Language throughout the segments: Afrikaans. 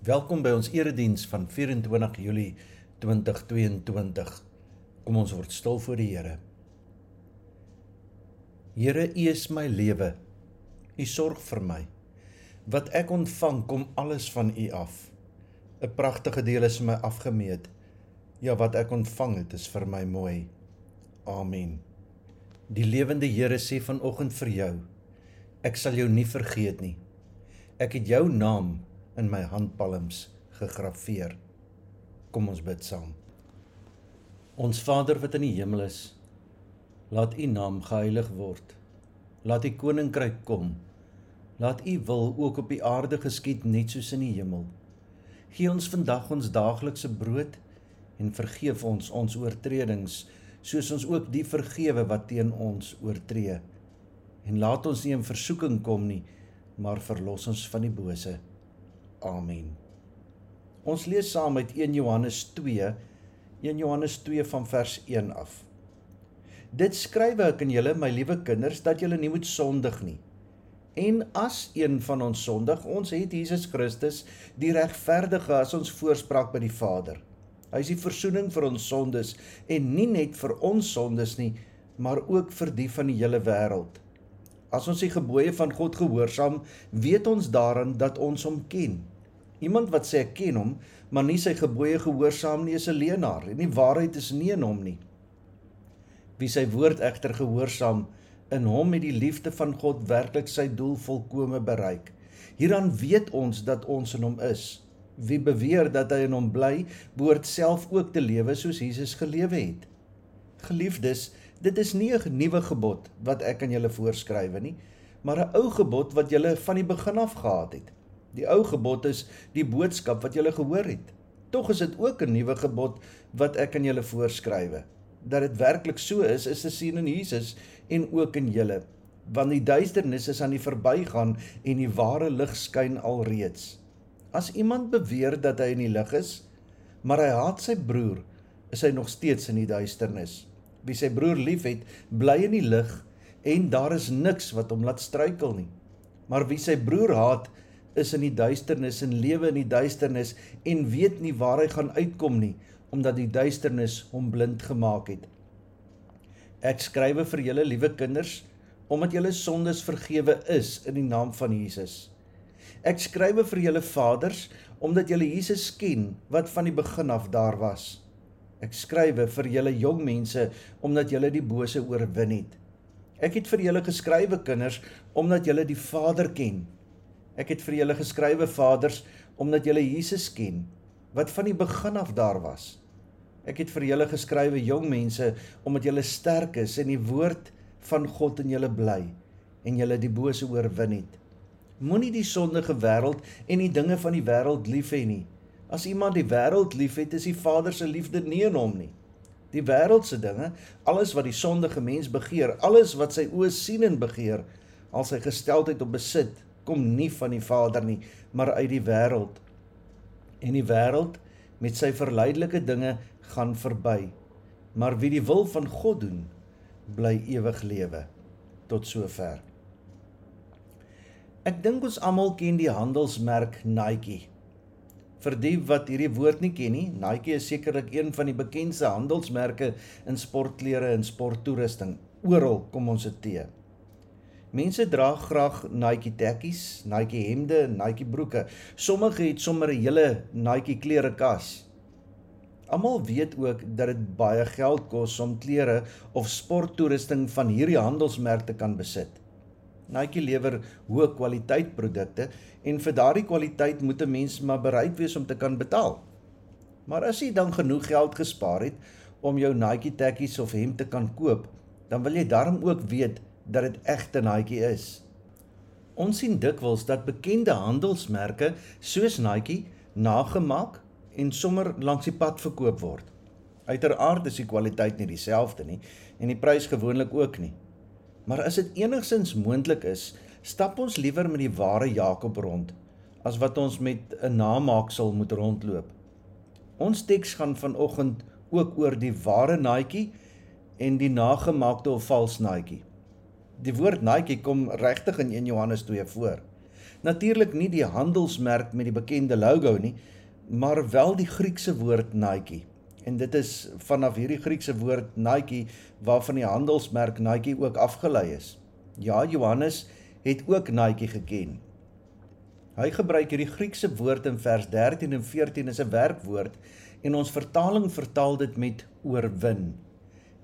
Welkom by ons erediens van 24 Julie 2022. Kom ons word stil voor die Here. Here, U is my lewe. U sorg vir my. Wat ek ontvang, kom alles van U af. 'n Pragtige deel is my afgemeet. Ja, wat ek ontvang het, is vir my mooi. Amen. Die lewende Here sê vanoggend vir jou: Ek sal jou nie vergeet nie. Ek het jou naam in my handpalms gegraveer. Kom ons bid saam. Ons Vader wat in die hemel is, laat U naam geheilig word. Laat U koninkryk kom. Laat U wil ook op die aarde geskied net soos in die hemel. Gee ons vandag ons daaglikse brood en vergeef ons ons oortredings soos ons ook die vergewe wat teen ons oortree. En laat ons nie in versoeking kom nie, maar verlos ons van die bose. Amen. Ons lees saam uit 1 Johannes 2, 1 Johannes 2 van vers 1 af. Dit skryf ek aan julle my liewe kinders dat julle nie moet sondig nie. En as een van ons sondig, ons het Jesus Christus, die regverdige as ons voorspraak by die Vader. Hy is die verzoening vir ons sondes en nie net vir ons sondes nie, maar ook vir die van die hele wêreld. As ons die gebooie van God gehoorsaam, weet ons daarin dat ons hom ken. Iemand wat sê ek ken hom, maar nie sy gebooie gehoorsaam nie, is 'n leienaar en die waarheid is nie in hom nie. Wie sy woord egter gehoorsaam, in hom het die liefde van God werklik sy doel volkome bereik. Hieraan weet ons dat ons in hom is. Wie beweer dat hy in hom bly, behoort self ook te lewe soos Jesus gelewe het. Geliefdes, dit is nie 'n nuwe gebod wat ek aan julle voorskrywe nie, maar 'n ou gebod wat julle van die begin af gehad het. Die ou gebod is die boodskap wat julle gehoor het. Tog is dit ook 'n nuwe gebod wat ek aan julle voorskrywe. Dat dit werklik so is, is te sien in Jesus en ook in julle, want die duisternis is aan die verbygaan en die ware lig skyn alreeds. As iemand beweer dat hy in die lig is, maar hy haat sy broer, is hy nog steeds in die duisternis. Wie sy broer liefhet, bly in die lig en daar is niks wat hom laat struikel nie. Maar wie sy broer haat, is in die duisternis en lewe in die duisternis en weet nie waar hy gaan uitkom nie omdat die duisternis hom blind gemaak het. Ek skrywe vir julle liewe kinders omdat julle sondes vergewe is in die naam van Jesus. Ek skrywe vir julle vaders omdat julle Jesus ken wat van die begin af daar was. Ek skrywe vir julle jong mense omdat julle die bose oorwin het. Ek het vir julle geskrywe kinders omdat julle die Vader ken. Ek het vir julle geskrywe vaders omdat julle Jesus ken wat van die begin af daar was. Ek het vir julle geskrywe jong mense omdat julle sterk is in die woord van God in julle bly en julle die bose oorwin het. Moenie die sondige wêreld en die dinge van die wêreld lief hê nie. As iemand die wêreld liefhet, is die Vader se liefde nie in hom nie. Die wêreldse dinge, alles wat die sondige mens begeer, alles wat sy oë sien en begeer, al sy gesteldheid op besit, kom nie van die Vader nie, maar uit die wêreld. En die wêreld met sy verleidelike dinge gaan verby. Maar wie die wil van God doen, bly ewig lewe. Tot sover. Ek dink ons almal ken die handelsmerk Nike. Vir die wat hierdie woord nie ken nie, Nike is sekerlik een van die bekendste handelsmerke in sportklere en sporttoerusting. Oral kom ons dit te. Mense dra graag Nike tekkies, Nike hemde, Nike broeke. Sommige het sommer 'n hele Nike klerekas. Almal weet ook dat dit baie geld kos om klere of sporttoerusting van hierdie handelsmerk te kan besit. Nike lewer hoë kwaliteit produkte en vir daardie kwaliteit moet 'n mens maar bereid wees om te kan betaal. Maar as jy dan genoeg geld gespaar het om jou Nike tekkies of hemp te kan koop, dan wil jy darm ook weet dat dit egte Nike is. Ons sien dikwels dat bekende handelsmerke soos Nike nagemaak en sommer langs die pad verkoop word. Uiteraard is die kwaliteit nie dieselfde nie en die prys gewoonlik ook nie. Maar as dit enigsins moontlik is, stap ons liewer met die ware Jakob rond as wat ons met 'n namaaksel moet rondloop. Ons teks gaan vanoggend ook oor die ware Nike en die nagemaakte of vals Nike. Die woord Nike kom regtig in 1 Johannes 2 voor. Natuurlik nie die handelsmerk met die bekende logo nie, maar wel die Griekse woord Nike. En dit is vanaf hierdie Griekse woord Nike waarvan die handelsmerk Nike ook afgelei is. Ja, Johannes het ook Nike geken. Hy gebruik hierdie Griekse woord in vers 13 en 14 as 'n werkwoord en ons vertaling vertaal dit met oorwin.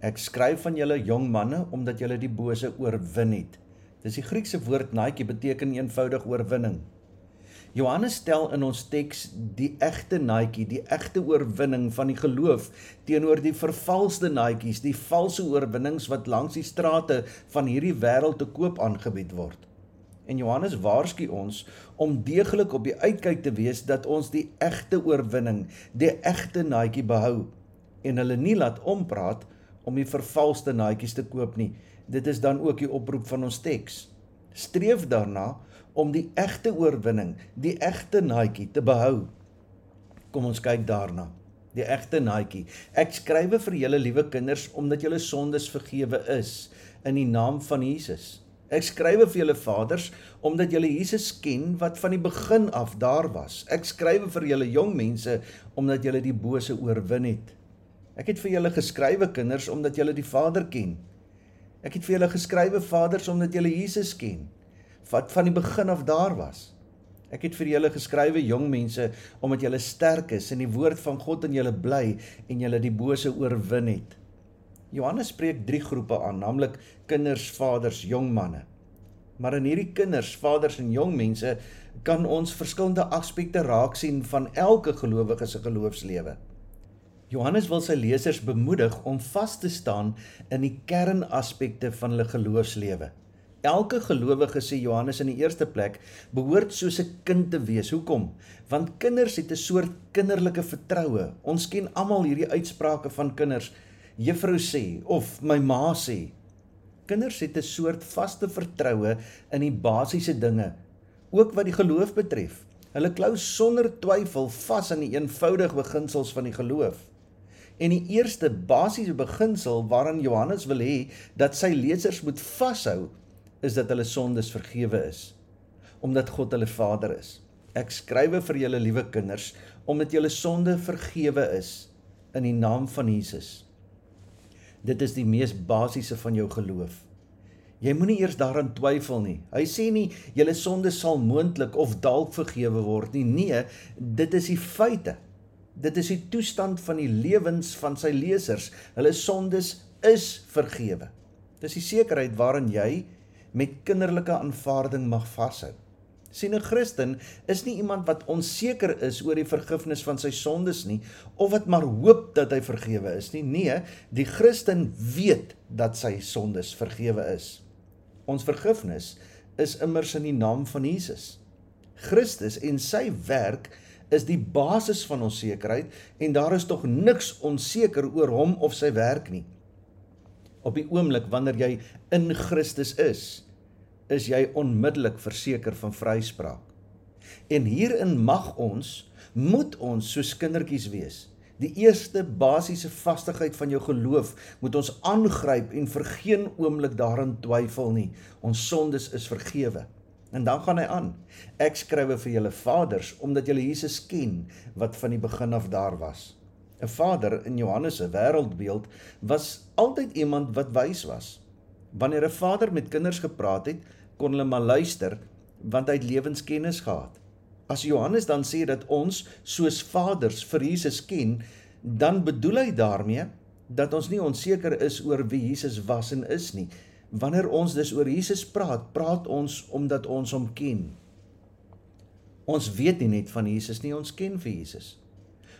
Ek skryf van julle jong manne omdat julle die bose oorwin het. Dis die Griekse woord Nike beteken eenvoudig oorwinning. Johannes stel in ons teks die egte Nike, die egte oorwinning van die geloof teenoor die vervalste Nike's, die valse oorwinnings wat langs die strate van hierdie wêreld te koop aangebied word. En Johannes waarsku ons om deeglik op die uitkyk te wees dat ons die egte oorwinning, die egte Nike behou en hulle nie laat ompraat om die vervalste Nike's te koop nie. Dit is dan ook die oproep van ons teks. Streef daarna om die egte oorwinning, die egte Nike te behou. Kom ons kyk daarna. Die egte Nike. Ek skrywe vir julle liewe kinders omdat julle sondes vergewe is in die naam van Jesus. Ek skrywe vir julle vaders omdat julle Jesus ken wat van die begin af daar was. Ek skrywe vir julle jong mense omdat julle die bose oorwin het. Ek het vir julle geskrywe kinders omdat julle die Vader ken. Ek het vir julle geskrywe vaders omdat julle Jesus ken wat van die begin af daar was. Ek het vir julle geskrywe jong mense omdat julle sterk is in die woord van God en julle bly en julle die bose oorwin het. Johannes spreek drie groepe aan, naamlik kinders, vaders, jong manne. Maar in hierdie kinders, vaders en jong mense kan ons verskillende aspekte raak sien van elke gelowige se geloofslewe. Johannes wil sy lesers bemoedig om vas te staan in die kernaspekte van hulle geloofslewe. Elke gelowige sê Johannes in die eerste plek behoort soos 'n kind te wees. Hoekom? Want kinders het 'n soort kinderlike vertroue. Ons ken almal hierdie uitsprake van kinders. Juffrou sê of my ma sê. Kinders het 'n soort vaste vertroue in die basiese dinge, ook wat die geloof betref. Hulle klou sonder twyfel vas aan die eenvoudige beginsels van die geloof. En die eerste basiese beginsel waaraan Johannes wil hê dat sy lesers moet vashou, is dat hulle sondes vergewe is omdat God hulle Vader is. Ek skrywe vir julle liewe kinders omdat julle sonde vergewe is in die naam van Jesus. Dit is die mees basiese van jou geloof. Jy moenie eers daaraan twyfel nie. Hy sê nie julle sondes sal moontlik of dalk vergewe word nie. Nee, dit is die feite. Dit is die toestand van die lewens van sy lesers. Hulle sondes is vergewe. Dis die sekerheid waarin jy met kinderlike aanvaarding mag vashou. Sien 'n Christen is nie iemand wat onseker is oor die vergifnis van sy sondes nie of wat maar hoop dat hy vergewe is nie. Nee, die Christen weet dat sy sondes vergewe is. Ons vergifnis is immers in die naam van Jesus. Christus en sy werk is die basis van ons sekerheid en daar is tog niks onseker oor hom of sy werk nie. Op die oomblik wanneer jy in Christus is, is jy onmiddellik verseker van vryspraak. En hierin mag ons, moet ons soos kindertjies wees. Die eerste basiese vastigheid van jou geloof moet ons aangryp en vir geen oomblik daarin twyfel nie. Ons sondes is vergewe. En dan gaan hy aan. Ek skrywe vir julle vaders omdat julle Jesus ken wat van die begin af daar was. 'n Vader in Johannes se wêreldbeeld was altyd iemand wat wys was. Wanneer 'n vader met kinders gepraat het, kon hulle maar luister want hy het lewenskennis gehad. As Johannes dan sê dat ons soos vaders vir Jesus ken, dan bedoel hy daarmee dat ons nie onseker is oor wie Jesus was en is nie. Wanneer ons dus oor Jesus praat, praat ons omdat ons hom ken. Ons weet nie net van Jesus nie, ons ken vir Jesus.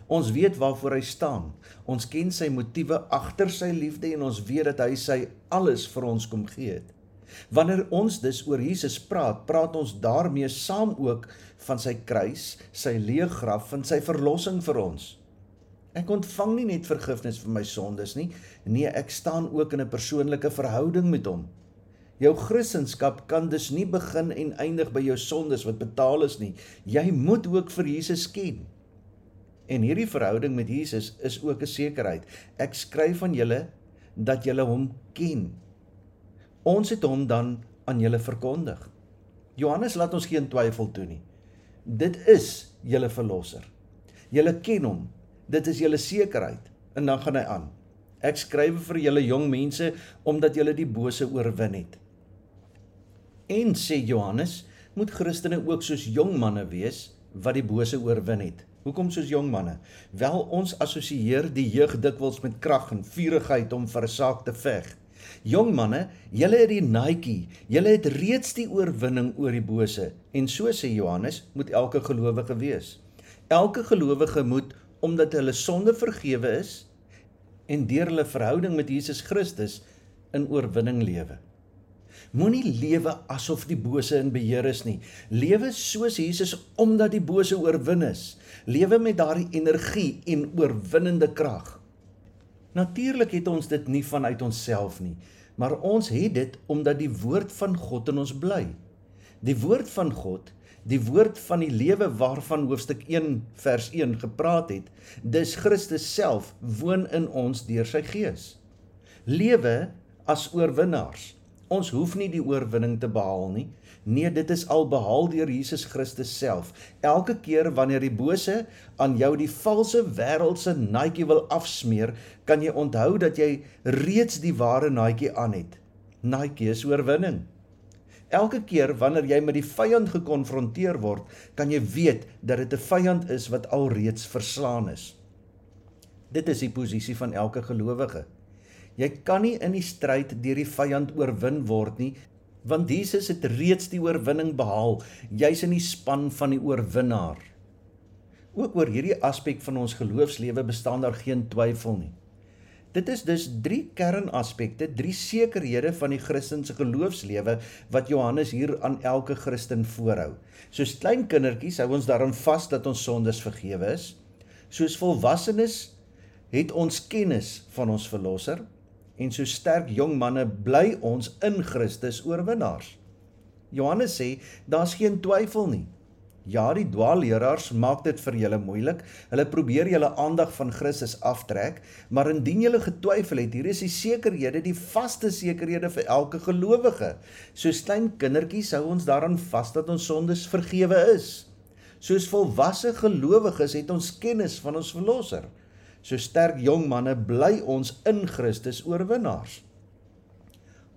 Ons weet waarvoor hy staan. Ons ken sy motiewe agter sy liefde en ons weet dat hy sy alles vir ons kom gee het. Wanneer ons dus oor Jesus praat, praat ons daarmee saam ook van sy kruis, sy leë graf en sy verlossing vir ons. Ek ontvang nie net vergifnis vir my sondes nie, nee, ek staan ook in 'n persoonlike verhouding met hom. Jou Christendom kan dus nie begin en eindig by jou sondes wat betaal is nie. Jy moet ook vir Jesus ken. En hierdie verhouding met Jesus is ook 'n sekerheid. Ek skryf aan julle dat julle hom ken Ons het hom dan aan julle verkondig. Johannes laat ons geen twyfel toe nie. Dit is julle verlosser. Julle ken hom. Dit is julle sekerheid. En dan gaan hy aan. Ek skryf vir julle jong mense omdat julle die bose oorwin het. En sê Johannes, moet Christene ook soos jong manne wees wat die bose oorwin het. Hoekom soos jong manne? Wel ons assosieer die jeug dikwels met krag en vurigheid om vir 'n saak te veg. Jong manne, julle het die naadjie, julle het reeds die oorwinning oor die bose en so sê Johannes, moet elke gelowige wees. Elke gelowige moet omdat hulle sonde vergewe is en deur hulle verhouding met Jesus Christus in oorwinning lewe. Moenie lewe asof die bose in beheer is nie. Lewe soos Jesus omdat die bose oorwin is. Lewe met daardie energie en oorwinnende krag. Natuurlik het ons dit nie vanuit onsself nie, maar ons het dit omdat die woord van God in ons bly. Die woord van God, die woord van die lewe waarvan hoofstuk 1 vers 1 gepraat het, dis Christus self woon in ons deur sy gees. Lewe as oorwinnaars. Ons hoef nie die oorwinning te behaal nie. Nee, dit is al behaal deur Jesus Christus self. Elke keer wanneer die bose aan jou die valse wêreldse naadjie wil afsmeer, kan jy onthou dat jy reeds die ware naadjie aan het. Naadjie is oorwinning. Elke keer wanneer jy met die vyand gekonfronteer word, kan jy weet dat dit 'n vyand is wat alreeds verslaan is. Dit is die posisie van elke gelowige. Jy kan nie in die stryd deur die vyand oorwin word nie, want Jesus het reeds die oorwinning behaal. Jy's in die span van die oorwinnaar. Ook oor hierdie aspek van ons geloofslewe bestaan daar geen twyfel nie. Dit is dus drie kernaspekte, drie sekerhede van die Christelike geloofslewe wat Johannes hier aan elke Christen voorhou. Soos klein kindertjies hou ons daaraan vas dat ons sondes vergewe is. Soos volwassenes het ons kennis van ons verlosser en so sterk jong manne bly ons in Christus oorwinnaars. Johannes sê daar's geen twyfel nie. Ja, die dwaalleraars maak dit vir julle moeilik. Hulle probeer julle aandag van Christus aftrek, maar indien julle getwyfel het, hier is die sekerhede, die vaste sekerhede vir elke gelowige. Soos klein kindertjies hou ons daaraan vas dat ons sondes vergewe is. Soos volwasse gelowiges het ons kennis van ons verlosser so sterk jong manne bly ons in Christus oorwinnaars.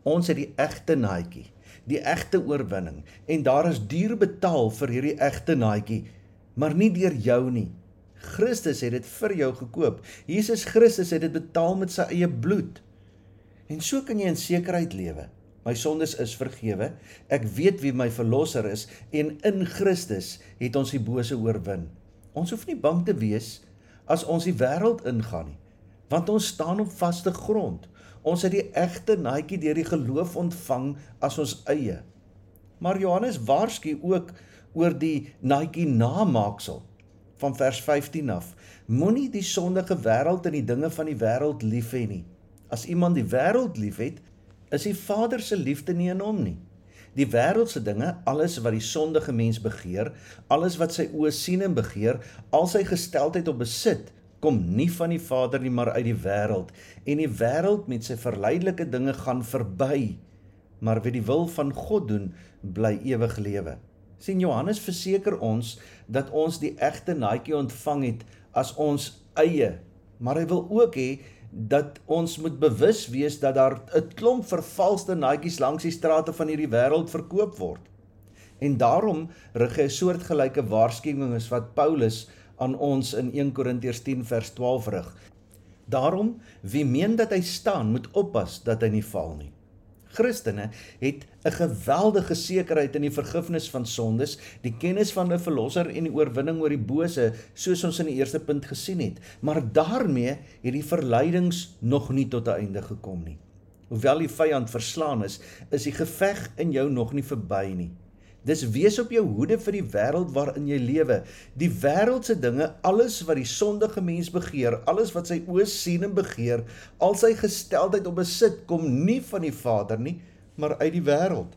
Ons het die egte naadjie, die egte oorwinning en daar is duur betaal vir hierdie egte naadjie, maar nie deur jou nie. Christus het dit vir jou gekoop. Jesus Christus het dit betaal met sy eie bloed. En so kan jy in sekerheid lewe. My sondes is vergewe. Ek weet wie my verlosser is en in Christus het ons die bose oorwin. Ons hoef nie bang te wees nie as ons die wêreld ingaan nie, want ons staan op vaste grond. Ons het die egte naadjie deur die geloof ontvang as ons eie. Maar Johannes waarsku ook oor die naadjie namaaksel van vers 15 af. Moenie die sondige wêreld en die dinge van die wêreld lief hê nie. As iemand die wêreld liefhet, is die Vader se liefde nie in hom nie. Die wêreldse dinge, alles wat die sondige mens begeer, alles wat sy oë sien en begeer, al sy gesteldheid op besit, kom nie van die Vader nie, maar uit die wêreld. En die wêreld met sy verleidelike dinge gaan verby, maar wie die wil van God doen, bly ewig lewe. sien Johannes verseker ons dat ons die egte naadjie ontvang het as ons eie, maar hy wil ook hê dat ons moet bewus wees dat daar 'n klomp vervalste naadjies langs die strate van hierdie wêreld verkoop word. En daarom rig hy 'n soortgelyke waarskuwing as wat Paulus aan ons in 1 Korintiërs 10 vers 12 rig. Daarom wie meen dat hy staan, moet oppas dat hy nie val nie. Christene het 'n geweldige sekerheid in die vergifnis van sondes, die kennis van 'n verlosser en die oorwinning oor die bose, soos ons in die eerste punt gesien het. Maar daarmee het die verleidings nog nie tot 'n einde gekom nie. Hoewel die vyand verslaan is, is die geveg in jou nog nie verby nie. Dis wees op jou hoede vir die wêreld waarin jy lewe. Die wêreldse dinge, alles wat die sondige mens begeer, alles wat sy oë sien en begeer, al sy gesteldheid op besit, kom nie van die Vader nie, maar uit die wêreld.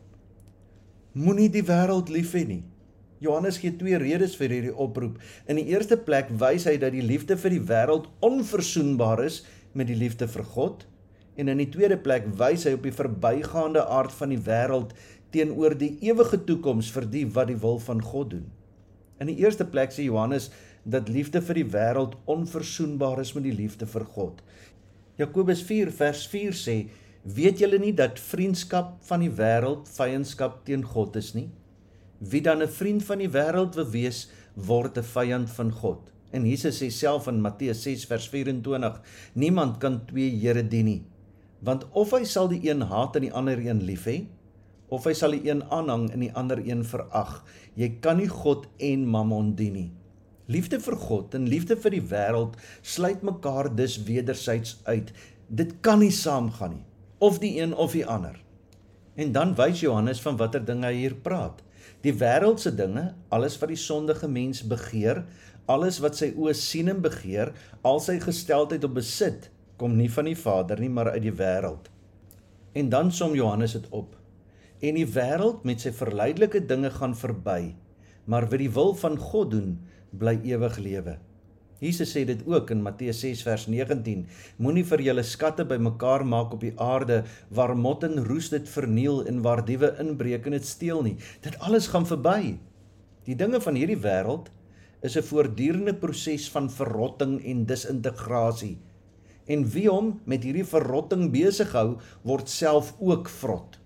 Moenie die wêreld lief hê nie. Johannes gee twee redes vir hierdie oproep. In die eerste plek wys hy dat die liefde vir die wêreld onverzoenbaar is met die liefde vir God, en in die tweede plek wys hy op die verbygaande aard van die wêreld teenoor die ewige toekoms vir die wat die wil van God doen. In die eerste plek sê Johannes dat liefde vir die wêreld onverzoenbaar is met die liefde vir God. Jakobus 4 vers 4 sê: "Weet julle nie dat vriendskap van die wêreld vyandskap teen God is nie? Wie dan 'n vriend van die wêreld wil wees, word 'n vyand van God." En Jesus sê self in Matteus 6 vers 24: "Niemand kan twee Here dien nie, want of hy sal die een haat en die ander een lief hê, of hy sal die een aanhang en die ander een verag. Jy kan nie God en Mammon dien nie." Liefde vir God en liefde vir die wêreld sluit mekaar dus wederzijds uit. Dit kan nie saamgaan nie, of die een of die ander. En dan wys Johannes van watter dinge hy hier praat. Die wêreldse dinge, alles wat die sondige mens begeer, alles wat sy oë sien en begeer, al sy gesteldheid op besit, kom nie van die Vader nie, maar uit die wêreld. En dan som Johannes dit op. En die wêreld met sy verleidelike dinge gaan verby, maar wie die wil van God doen, bly ewig lewe. Jesus sê dit ook in Matteus 6 vers 19: Moenie vir julle skatte bymekaar maak op die aarde waar mot en roes dit verniel en waar diewe inbreek en dit steel nie. Dit alles gaan verby. Die dinge van hierdie wêreld is 'n voortdurende proses van verrotting en disintegrasie. En wie hom met hierdie verrotting besig hou, word self ook vrot.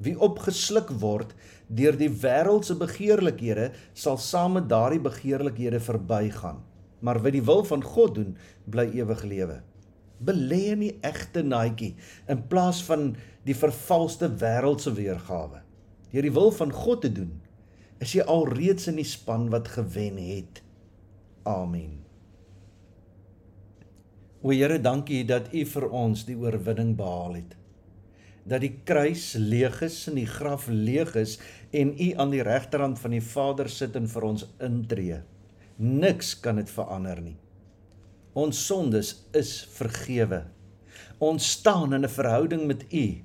Wie opgesluk word deur die wêreldse begeerlikhede, sal saam met daardie begeerlikhede verbygaan. Maar wie die wil van God doen, bly ewig lewe. Belê in die egte naadjie in plaas van die vervalste wêreldse weergawe. Deur die wil van God te doen, is jy alreeds in die span wat gewen het. Amen. O Here, dankie dat U vir ons die oorwinning behaal het dat die kruis leeg is en die graf leeg is en u aan die regterhand van die Vader sit en vir ons intree. Niks kan dit verander nie. Ons sondes is vergewe. Ons staan in 'n verhouding met u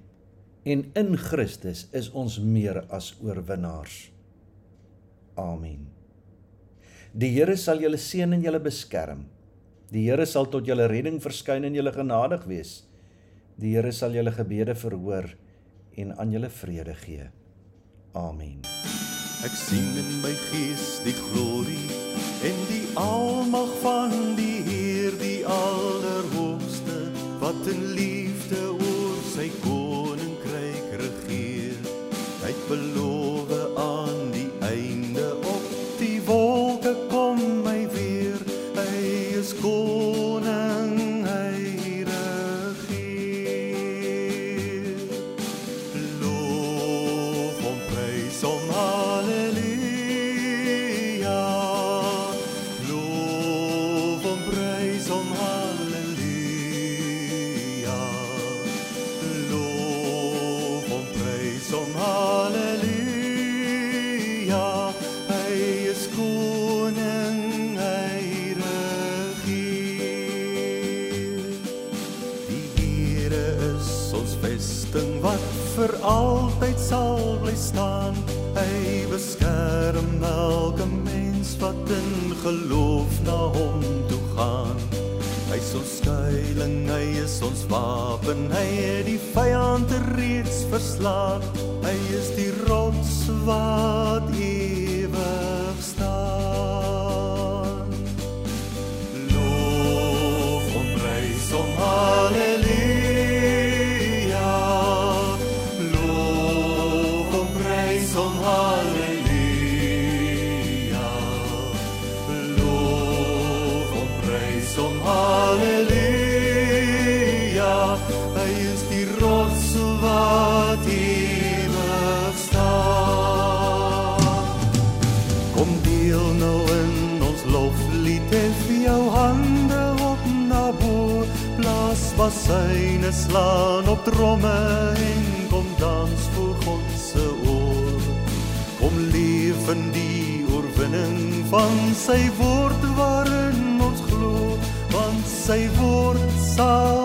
en in Christus is ons meer as oorwinnaars. Amen. Die Here sal julle seën en julle beskerm. Die Here sal tot julle redding verskyn en julle genadig wees. Die Here sal julle gebede verhoor en aan julle vrede gee. Amen. Ek sien in my gees die glorie en die almag van die Heer die Allerhoogste wat in liefde survive. Basyne slaan op tromme en kom dans voor God se oor. Kom leef in die oorwinning van sy woord waarin ons glo, want sy woord sal